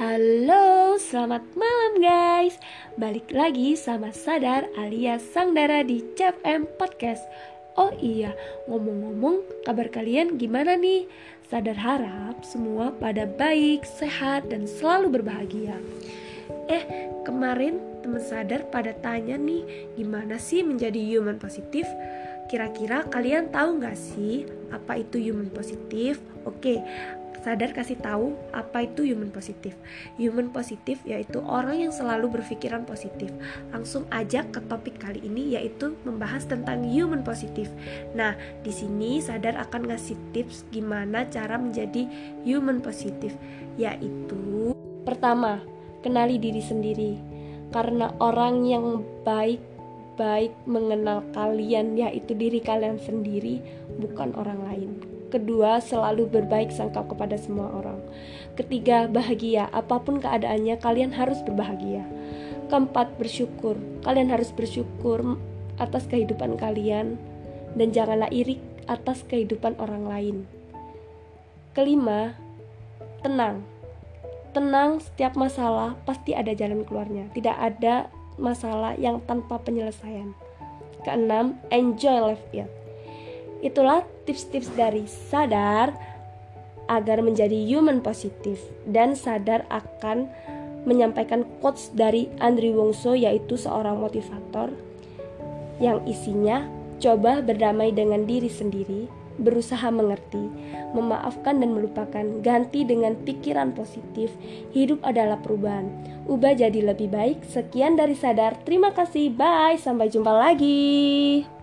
Halo, selamat malam guys Balik lagi sama Sadar alias Sang Dara di CFM Podcast Oh iya, ngomong-ngomong kabar kalian gimana nih? Sadar harap semua pada baik, sehat, dan selalu berbahagia Eh, kemarin teman Sadar pada tanya nih Gimana sih menjadi human positif? Kira-kira kalian tahu nggak sih apa itu human positif? Oke, sadar kasih tahu apa itu human positif. Human positif yaitu orang yang selalu berpikiran positif. Langsung aja ke topik kali ini yaitu membahas tentang human positif. Nah, di sini sadar akan ngasih tips gimana cara menjadi human positif, yaitu pertama, kenali diri sendiri. Karena orang yang baik baik mengenal kalian yaitu diri kalian sendiri bukan orang lain Kedua, selalu berbaik sangka kepada semua orang. Ketiga, bahagia. Apa pun keadaannya, kalian harus berbahagia. Keempat, bersyukur. Kalian harus bersyukur atas kehidupan kalian dan janganlah iri atas kehidupan orang lain. Kelima, tenang. Tenang, setiap masalah pasti ada jalan keluarnya. Tidak ada masalah yang tanpa penyelesaian. Keenam, enjoy life it. Itulah tips-tips dari sadar agar menjadi human positif dan sadar akan menyampaikan quotes dari Andri Wongso yaitu seorang motivator yang isinya coba berdamai dengan diri sendiri, berusaha mengerti, memaafkan dan melupakan, ganti dengan pikiran positif, hidup adalah perubahan, ubah jadi lebih baik. Sekian dari sadar, terima kasih, bye, sampai jumpa lagi.